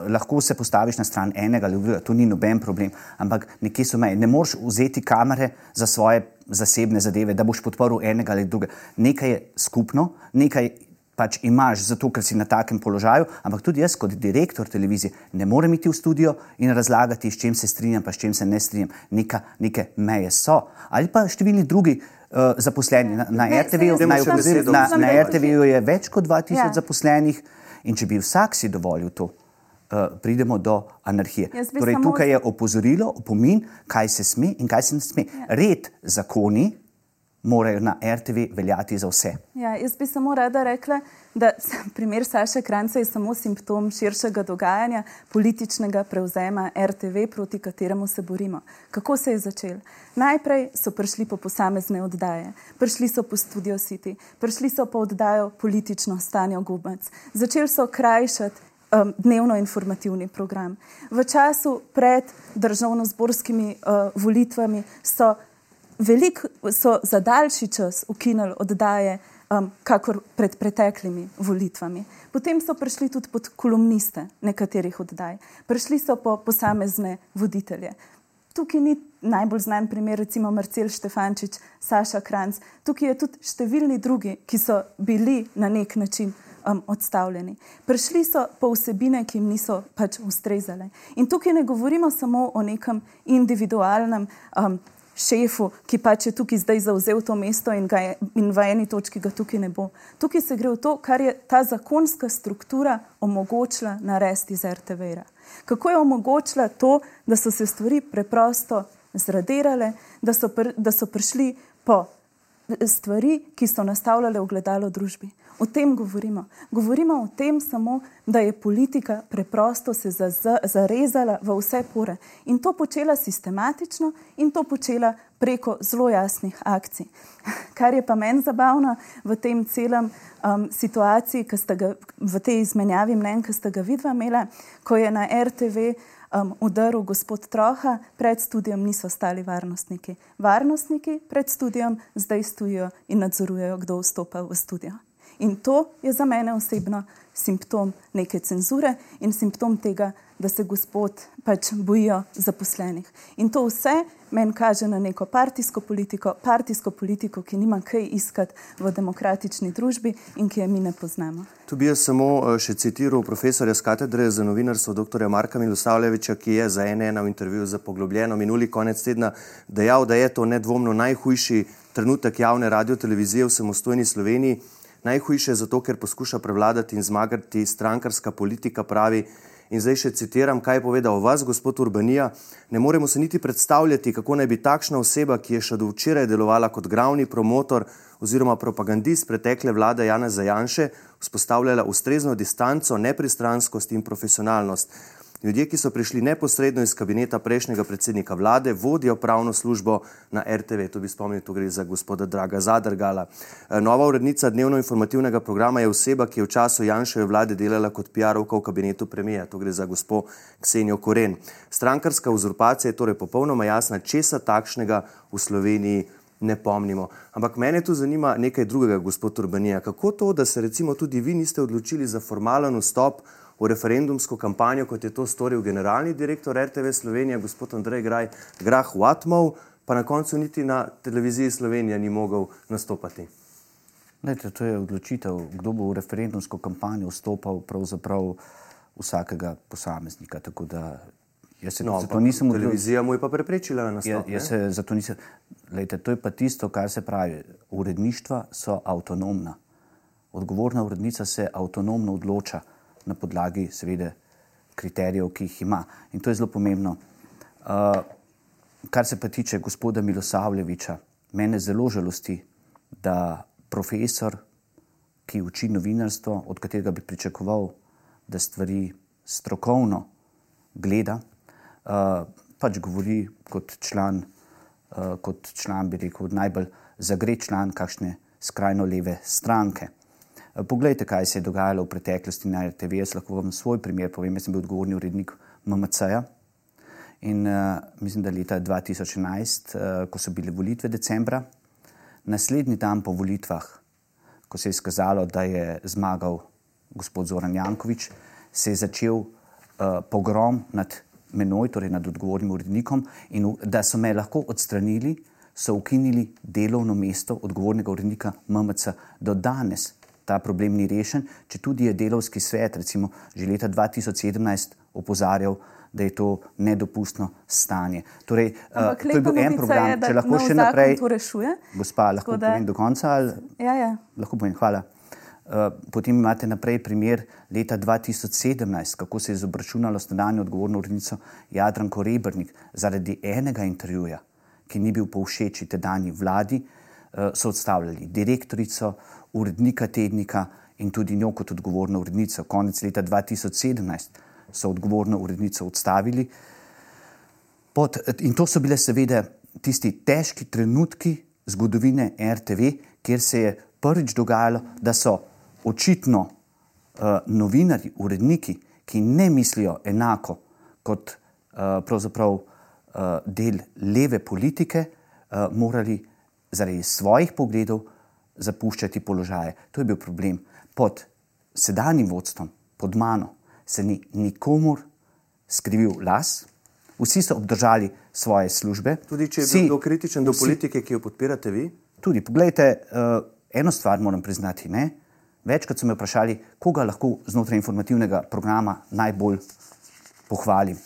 lahko se postaviš na stran enega ali drugega, to ni noben problem, ampak nekje so meje. Ne moreš vzeti kamere za svoje zasebne zadeve, da boš podporil enega ali drugega. Nekaj je skupno, nekaj pač imaš zato, ker si na takem položaju, ampak tudi jaz kot direktor televizije ne morem iti v studio in razlagati, s čim se strinjam, pa s čim se ne strinjam. Neka, neke meje so. Ali pa številni drugi. Uh, zaposleni na, na RTV-ju na, na, na RTV je več kot 2000 ja. zaposlenih, In če bi vsak si dovolil to, uh, pridemo do anarhije. Torej, tukaj je opozorilo, opomin, kaj se sme in kaj se ne sme. Ja. Red, zakoni morajo na RTV veljati za vse. Ja, jaz bi samo rada rekla, da primer Saša Kranca je samo simptom širšega dogajanja političnega prevzema RTV, proti kateremu se borimo. Kako se je začel? Najprej so prišli po posamezne oddaje, prišli so po Studio City, prišli so po oddajo politično stanje Gubac, začeli so krajšati um, dnevno informativni program. V času pred državno-zborskimi uh, volitvami so veliko so za daljši čas ukinili oddaje, um, kakor pred preteklimi volitvami. Potem so prišli tudi pod kolumniste nekaterih oddaj, prišli so po posamezne voditelje. Tukaj ni najbolj znan primer, recimo Marcel Štefančič, Saša Kranc, tukaj je tudi številni drugi, ki so bili na nek način um, odstavljeni. Prišli so po vsebine, ki jim niso pač ustrezale. In tukaj ne govorimo samo o nekem individualnem um, šefu, ki pač je tukaj zdaj zauzel to mesto in, je, in v eni točki ga tukaj ne bo. Tukaj se gre v to, kar je ta zakonska struktura omogočila narediti iz RTV-ja. Kako je omogočila to, da so se stvari preprosto zradirale, da so, pr, da so prišli po stvari, ki so nastavljale v gledalo družbi. O tem govorimo. Govorimo o tem samo, da je politika preprosto se zarezala v vse pore in to počela sistematično in to počela preko zelo jasnih akcij. Kar je pa meni zabavno v tem celem um, situaciji, ga, v tej izmenjavi mnen, ki ste ga vidva imela, ko je na RTV um, udaril gospod Troha, pred študijem niso stali varnostniki. Varnostniki pred študijem zdaj stojijo in nadzorujejo, kdo vstopa v študijo. In to je za mene osebno simptom neke cenzure in simptom tega, da se gospod pač bojijo zaposlenih. In to vse meni kaže na neko partijsko politiko, partijsko politiko, ki nima kaj iskati v demokratični družbi in ki je mi ne poznamo. Tu bi jaz samo eh, še citiral profesorja z katedre za novinarstvo, dr. Marka Milosavljeviča, ki je za NN v intervjuju za poglobljeno minuli konec tedna dejal, da je to nedvomno najhujši trenutek javne radio televizije v samostojni Sloveniji. Najhujše je zato, ker poskuša prevladati in zmagati strankarska politika, pravi. In zdaj še citiram, kaj je povedal o vas, gospod Urbanija. Ne moremo se niti predstavljati, kako naj bi takšna oseba, ki je še do včeraj delovala kot glavni promotor oziroma propagandist pretekle vlade Jana Zajanše, vzpostavljala ustrezno distanco, nepristranskost in profesionalnost. Ljudje, ki so prišli neposredno iz kabineta prejšnjega predsednika vlade, vodijo pravno službo na RTV. To bi spomnil, tu gre za gospoda Draga Zadrgala. E, nova urednica dnevno informativnega programa je oseba, ki je v času Janševe vlade delala kot PR-ovka v kabinetu premijeja. To gre za gospod Ksenijo Koren. Strankarska uzurpacija je torej popolnoma jasna, česa takšnega v Sloveniji ne pomnimo. Ampak mene tu zanima nekaj drugega, gospod Urbanija. Kako to, da se recimo tudi vi niste odločili za formalen vstop v referendumsko kampanjo, kot je to storil generalni direktor RTV Slovenije, gospod Andrej Graj, Grah Watmov, pa na koncu niti na televiziji Slovenije ni mogel nastopati. Lejte, to je odločitev, kdo bo v referendumsko kampanjo vstopal, pravzaprav vsakega posameznika. Jaz se no, zato nisem odločil. Televizija mu je pa preprečila nastop. Ja, jaz se zato nisem. Lejte, to je pa tisto, kar se pravi. Uredništva so avtonomna. Odgovorna urednica se avtonomno odloča na podlagi, seveda, kriterijev, ki jih ima. In to je zelo pomembno. Uh, kar se pa tiče gospoda Milosavljeviča, mene zelo žalosti, da profesor, ki uči novinarstvo, od katerega bi pričakoval, da stvari strokovno gleda, uh, pač govori kot član, uh, kot član, bi rekel, najbolj zagret član kakšne skrajno leve stranke. Poglejte, kaj se je dogajalo v preteklosti na RTV. Jaz lahko vam svoj primer povem. Jaz sem bil odgovorni urednik MMC-ja in uh, mislim, da leta 2011, uh, eh, ko so bile volitve decembra, naslednji dan po volitvah, ko se je izkazalo, da je zmagal gospod Zoran Jankovič, se je začel uh, pogrom nad menoj, torej nad odgovornim urednikom in da so me lahko odstranili, so ukinili delovno mesto odgovornega urednika MMC do danes ta problem ni rešen, če tudi je delovski svet, recimo že leta 2017, opozarjal, da je to nedopustno stanje. Torej, uh, to je bil en program, je, če lahko še naprej. Gospa, lahko da... povem do konca? Ali... Ja, ja. Lahko povem, hvala. Uh, potem imate naprej primer leta 2017, kako se je izobračunalo stanje odgovorno urednico Jadranko Rebrnik zaradi enega intervjuja, ki ni bil povšeči tedajni vladi, uh, so odstavljali direktorico, urednika tednika in tudi njo kot odgovorno urednico. Konec leta 2017 so odgovorno urednico odstavili. Pod, in to so bile seveda tisti težki trenutki zgodovine RTV, kjer se je prvič dogajalo, da so očitno uh, novinari, uredniki, ki ne mislijo enako kot uh, uh, del leve politike, uh, morali zaradi svojih pogledov zapuščati položaje. To je bil problem. Pod sedanjim vodstvom, pod mano, se ni nikomor skrivil las, vsi so obdržali svoje službe. Tudi če je vsi, bil kritičen do vsi, politike, ki jo podpirate vi? Tudi, poglejte, uh, eno stvar moram priznati. Ne? Večkrat so me vprašali, koga lahko znotraj informativnega programa najbolj pohvalim.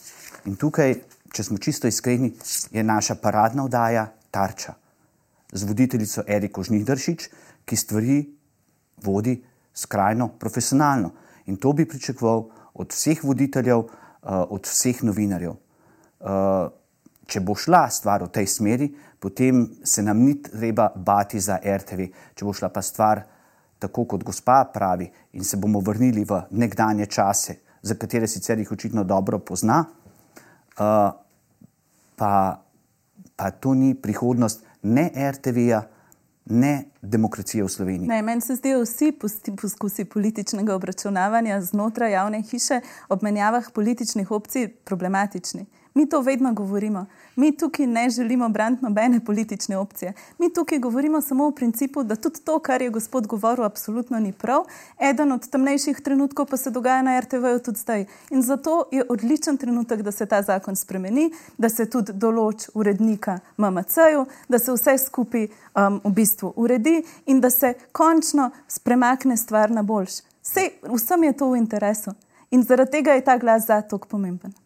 In tukaj, če smo čisto iskreni, je naša paradna oddaja tarča z voditeljico Eriko Žnidršič, ki stvari vodi skrajno profesionalno. In to bi pričakoval od vseh voditeljev, uh, od vseh novinarjev. Uh, če bo šla stvar v tej smeri, potem se nam ni treba bati za RTV. Če bo šla pa stvar tako, kot gospa pravi, in se bomo vrnili v nekdanje čase, za katere sicer jih očitno dobro pozna, uh, pa, pa to ni prihodnost ne RTV-ja, ne demokracije v Sloveniji. Ne, meni se zdijo vsi poskusi političnega obračunavanja znotraj javne hiše ob menjavah političnih opcij problematični. Mi to vedno govorimo. Mi tukaj ne želimo braniti nobene politične opcije. Mi tukaj govorimo samo o principu, da tudi to, kar je gospod govoril, absolutno ni prav. Eden od temnejših trenutkov pa se dogaja na RTV-ju tudi zdaj. In zato je odličen trenutek, da se ta zakon spremeni, da se tudi določ urednika MMC-ju, da se vse skupaj um, v bistvu uredi in da se končno premakne stvar na boljš. Vsem je to v interesu. In zaradi tega je ta glas za to pomemben.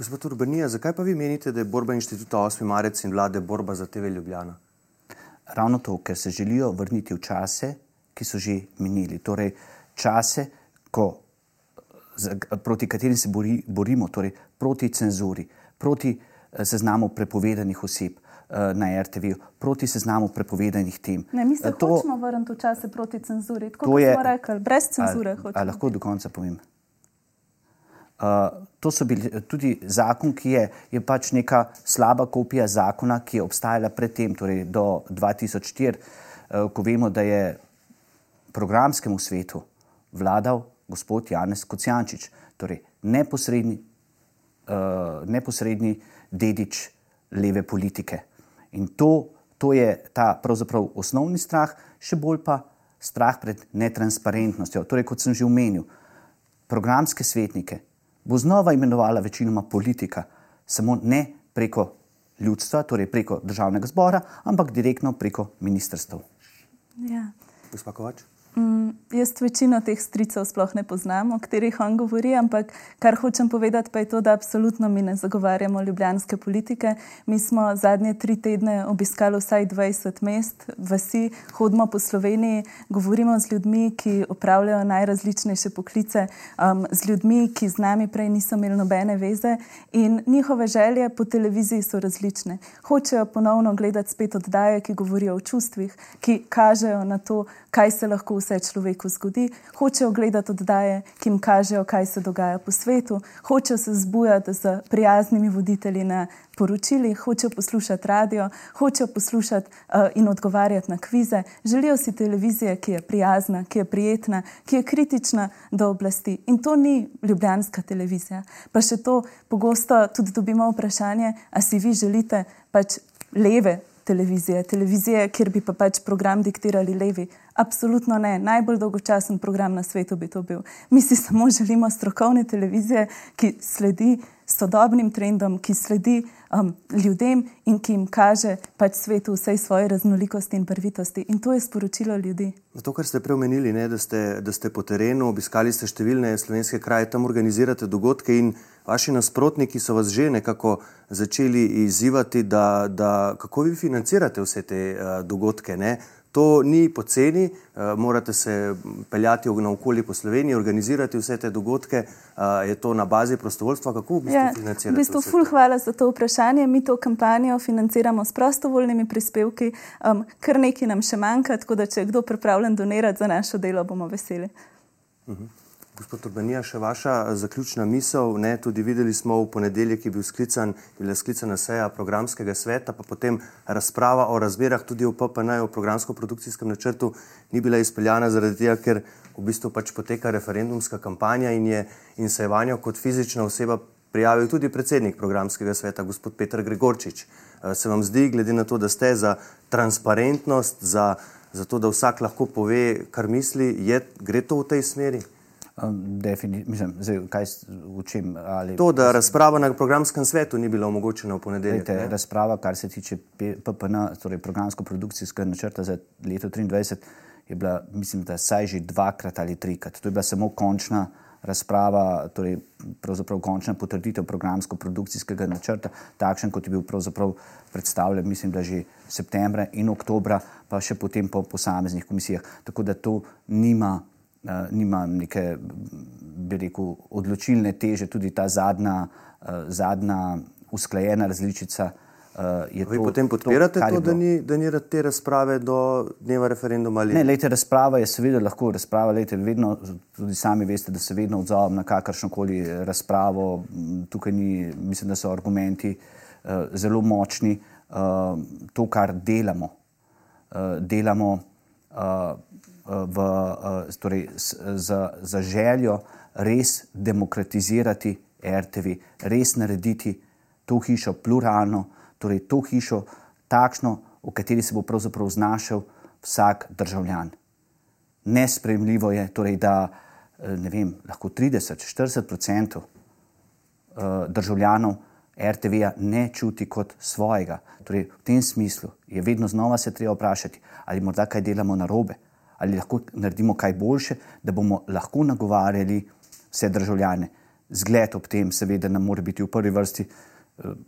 Gospod Urbanija, zakaj pa vi menite, da je borba inštituta 8. marec in vlade borba za TV Ljubljana? Ravno to, ker se želijo vrniti v čase, ki so že minili. Torej, čase, ko, proti katerim se bori, borimo, torej proti cenzuri, proti eh, seznamu prepovedanih oseb eh, na RTV, proti seznamu prepovedanih tem. Ne, mi se eh, to, hočemo vrniti v čase proti cenzuri. Tako kot smo rekli, brez cenzure. Ali, ali lahko do konca povem? Uh, to so bili tudi zakon, ki je, je pač neka slaba kopija zakona, ki je obstajala predtem, torej do 2004, uh, ko vemo, da je programskemu svetu vladal gospod Janez Kocijančič, torej neposredni, uh, neposredni dedič leve politike. In to, to je ta pravzaprav osnovni strah, še bolj pa strah pred netransparentnostjo. Torej, kot sem že omenil, programske svetnike bo znova imenovala večinoma politika, samo ne preko ljudstva, torej preko državnega zbora, ampak direktno preko ministrstv. Ja. Gospod Kovač. Mm, jaz večino teh stricev sploh ne poznam, o katerih on govori, ampak kar hočem povedati, pa je to, da absolutno mi ne zagovarjamo ljubljanske politike. Mi smo zadnje tri tedne obiskali vsaj 20 mest, vsi hodimo po Sloveniji, govorimo z ljudmi, ki opravljajo najrazličnejše poklice, um, z ljudmi, ki z nami prej niso imeli nobene veze in njihove želje po televiziji so različne. Hočejo ponovno gledati spet oddaje, ki govorijo o čustvih, ki kažejo na to, kaj se lahko vse človeku zgodi, hočejo gledati oddaje, ki jim kažejo, kaj se dogaja po svetu, hočejo se zbujati z prijaznimi voditelji na poročilih, hočejo poslušati radio, hočejo poslušati uh, in odgovarjati na kvize. Želijo si televizije, ki je prijazna, ki je prijetna, ki je kritična do oblasti. In to ni ljubljanska televizija. Pa še to pogosto tudi dobimo vprašanje, a si vi želite pač leve televizije, televizije, kjer bi pa pač program diktirali levi. Absolutno ne. Najbolj dolgočasen program na svetu bi to bil. Mi si samo želimo strokovne televizije, ki sledi sodobnim trendom, ki sledi um, ljudem in ki jim kaže pač svetu vsej svoje raznolikosti in prvitosti. In to je sporočilo ljudi. To, kar ste preomenili, ne, da, ste, da ste po terenu obiskali ste številne slovenske kraje, tam organizirate dogodke in vaši nasprotniki so vas že nekako začeli izzivati, da, da kako vi financirate vse te uh, dogodke. Ne? To ni poceni, uh, morate se peljati naokoli po Sloveniji, organizirati vse te dogodke. Uh, je to na bazi prostovoljstva? Kako v bistvu ja, financirate? V bistvu, ful, hvala za to vprašanje. Mi to kampanjo financiramo s prostovoljnimi prispevki, um, kar nekaj nam še manjka, tako da če je kdo pripravljen donirati za našo delo, bomo veseli. Uh mhm. -huh. Gospod Urbanija, še vaša eh, zaključna misel. Ne, tudi videli smo v ponedeljek, je bil sklican, bila sklicana seja programskega sveta, pa potem razprava o razmerah tudi v PPN, o programsko-produkcijskem načrtu, ni bila izpeljana zaradi tega, ker v bistvu pač poteka referendumska kampanja in, je, in se je vanjo kot fizična oseba prijavil tudi predsednik programskega sveta, gospod Petr Gregorčič. Eh, se vam zdi, glede na to, da ste za transparentnost, za, za to, da vsak lahko pove, kar misli, je, gre to v tej smeri? Mislim, zdaj, kaj učim. Ali, to, da razprava na programskem svetu ni bila omogočena v ponedeljek. Lejte, razprava, kar se tiče PPN, torej programsko-produkcijskega načrta za leto 2023, je bila, mislim, da saj že dvakrat ali trikrat. To je bila samo končna razprava, torej končna potrditev programsko-produkcijskega načrta, takšen, kot je bil predstavljen, mislim, da že septembra in oktobra, pa še potem po posameznih komisijah. Tako da to nima nima neke, bi rekel, odločilne teže, tudi ta zadnja, uh, zadnja usklajena različica. Uh, Vi to, potem podpirate to, to da, ni, da ni te razprave do dneva referenduma? Ali? Ne, lejte, razprava je seveda lahko razprava. Lejte, vedno, tudi sami veste, da se vedno odzovem na kakršno koli razpravo. Tukaj ni, mislim, da so argumenti uh, zelo močni. Uh, to, kar delamo, uh, delamo uh, v, eh, torej, za, za željo res demokratizirati RTV, res narediti to hišo pluralno, torej to hišo takšno, v kateri se bo pravzaprav znašel vsak državljan. Nespremljivo je, torej, da vem, lahko 30-40% državljanov RTV-ja ne čuti kot svojega. Torej, v tem smislu je vedno znova se treba vprašati, ali morda kaj delamo na robe, ali lahko naredimo kaj boljše, da bomo lahko nagovarjali vse državljane. Zgled ob tem, seveda, nam mora biti v prvi vrsti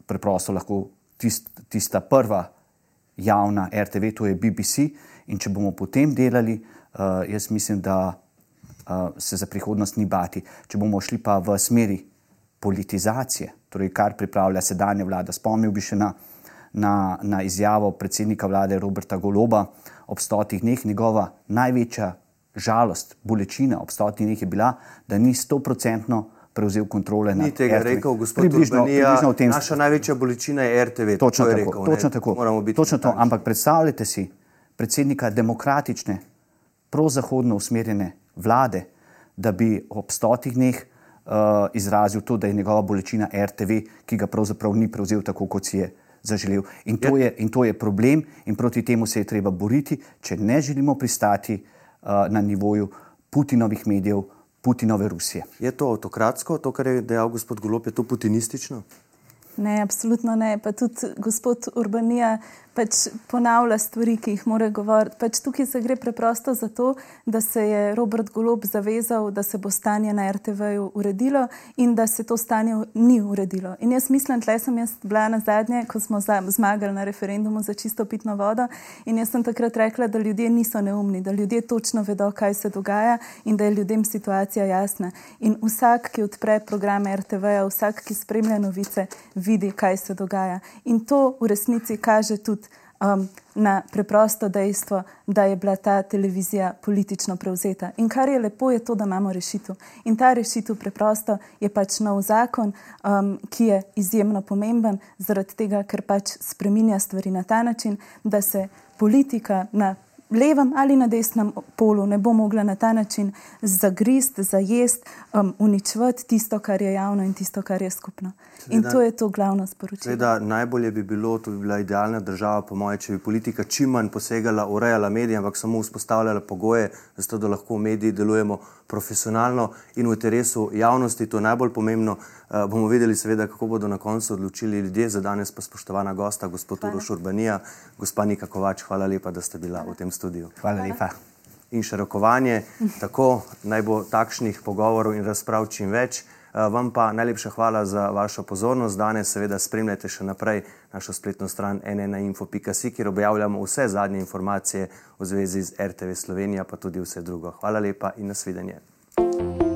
preprosto lahko tist, tista prva javna RTV, to je BBC. In če bomo potem delali, uh, jaz mislim, da uh, se za prihodnost ni bati. Če bomo šli pa v smeri politizacije, torej kar pripravlja sedanja vlada, spomnil bi še na, na, na izjavo predsednika vlade Roberta Goloba ob stotih dneh, njegova največja žalost, bolečina ob stotih dneh je bila, da ni stoprocentno prevzel kontrole nad RTV. Ni tega RTV. rekel gospod Urbanija, naša največja bolečina je RTV. Točno to tako, rekel, točno tako. Točno to, ampak predstavljajte si predsednika demokratične, prozahodno usmerjene vlade, da bi ob stotih dneh uh, izrazil to, da je njegova bolečina RTV, ki ga pravzaprav ni prevzel tako, kot si je zaželel. In to, je, in to je problem in proti temu se je treba boriti, če ne želimo pristati uh, na nivoju Putinovih medijev, Putinove Rusije. Je to avtokratsko, to, kar je dejal gospod Golop, je to putinistično? Ne, absolutno ne. Pa tudi gospod Urbanija pač ponavlja stvari, ki jih mora govoriti. Pač tukaj se gre preprosto za to, da se je Robert Golob zavezal, da se bo stanje na RTV-ju uredilo in da se to stanje ni uredilo. In jaz mislim, tle sem jaz bila na zadnje, ko smo zmagali na referendumu za čisto pitno vodo in jaz sem takrat rekla, da ljudje niso neumni, da ljudje točno vedo, kaj se dogaja in da je ljudem situacija jasna. In vsak, ki odpre program RTV-ja, vsak, ki spremlja novice, vidi, kaj se dogaja. In to v resnici kaže tudi um, na preprosto dejstvo, da je bila ta televizija politično prevzeta. In kar je lepo, je to, da imamo rešitev. In ta rešitev preprosto je pač nov zakon, um, ki je izjemno pomemben, zaradi tega, ker pač spreminja stvari na ta način, da se politika na levem ali na desnem polu ne bo mogla na ta način zagrist, zajest, um, uničevati tisto, kar je javno in tisto, kar je skupno. Sveda, in to je to glavno sporočilo. Sveda, najbolje bi bilo, to bi bila idealna država, po mojem, če bi politika čim manj posegala, urejala medije, ampak samo vzpostavljala pogoje, zato da lahko mediji delujemo profesionalno in v interesu javnosti. To je najbolj pomembno. Uh, bomo videli, seveda, kako bodo na koncu odločili ljudje. Za danes pa spoštovana gosta, gospod Uroš Urbanija, gospa Nika Kovač, hvala lepa, da ste bila v tem studiu. Hvala lepa. In še rokovanje, tako naj bo takšnih pogovorov in razprav čim več. Eh, vam pa najlepša hvala za vašo pozornost. Danes seveda spremljate še naprej našo spletno stran nnainfo.si, kjer objavljamo vse zadnje informacije v zvezi z RTV Slovenija, pa tudi vse drugo. Hvala lepa in nasvidenje. thank you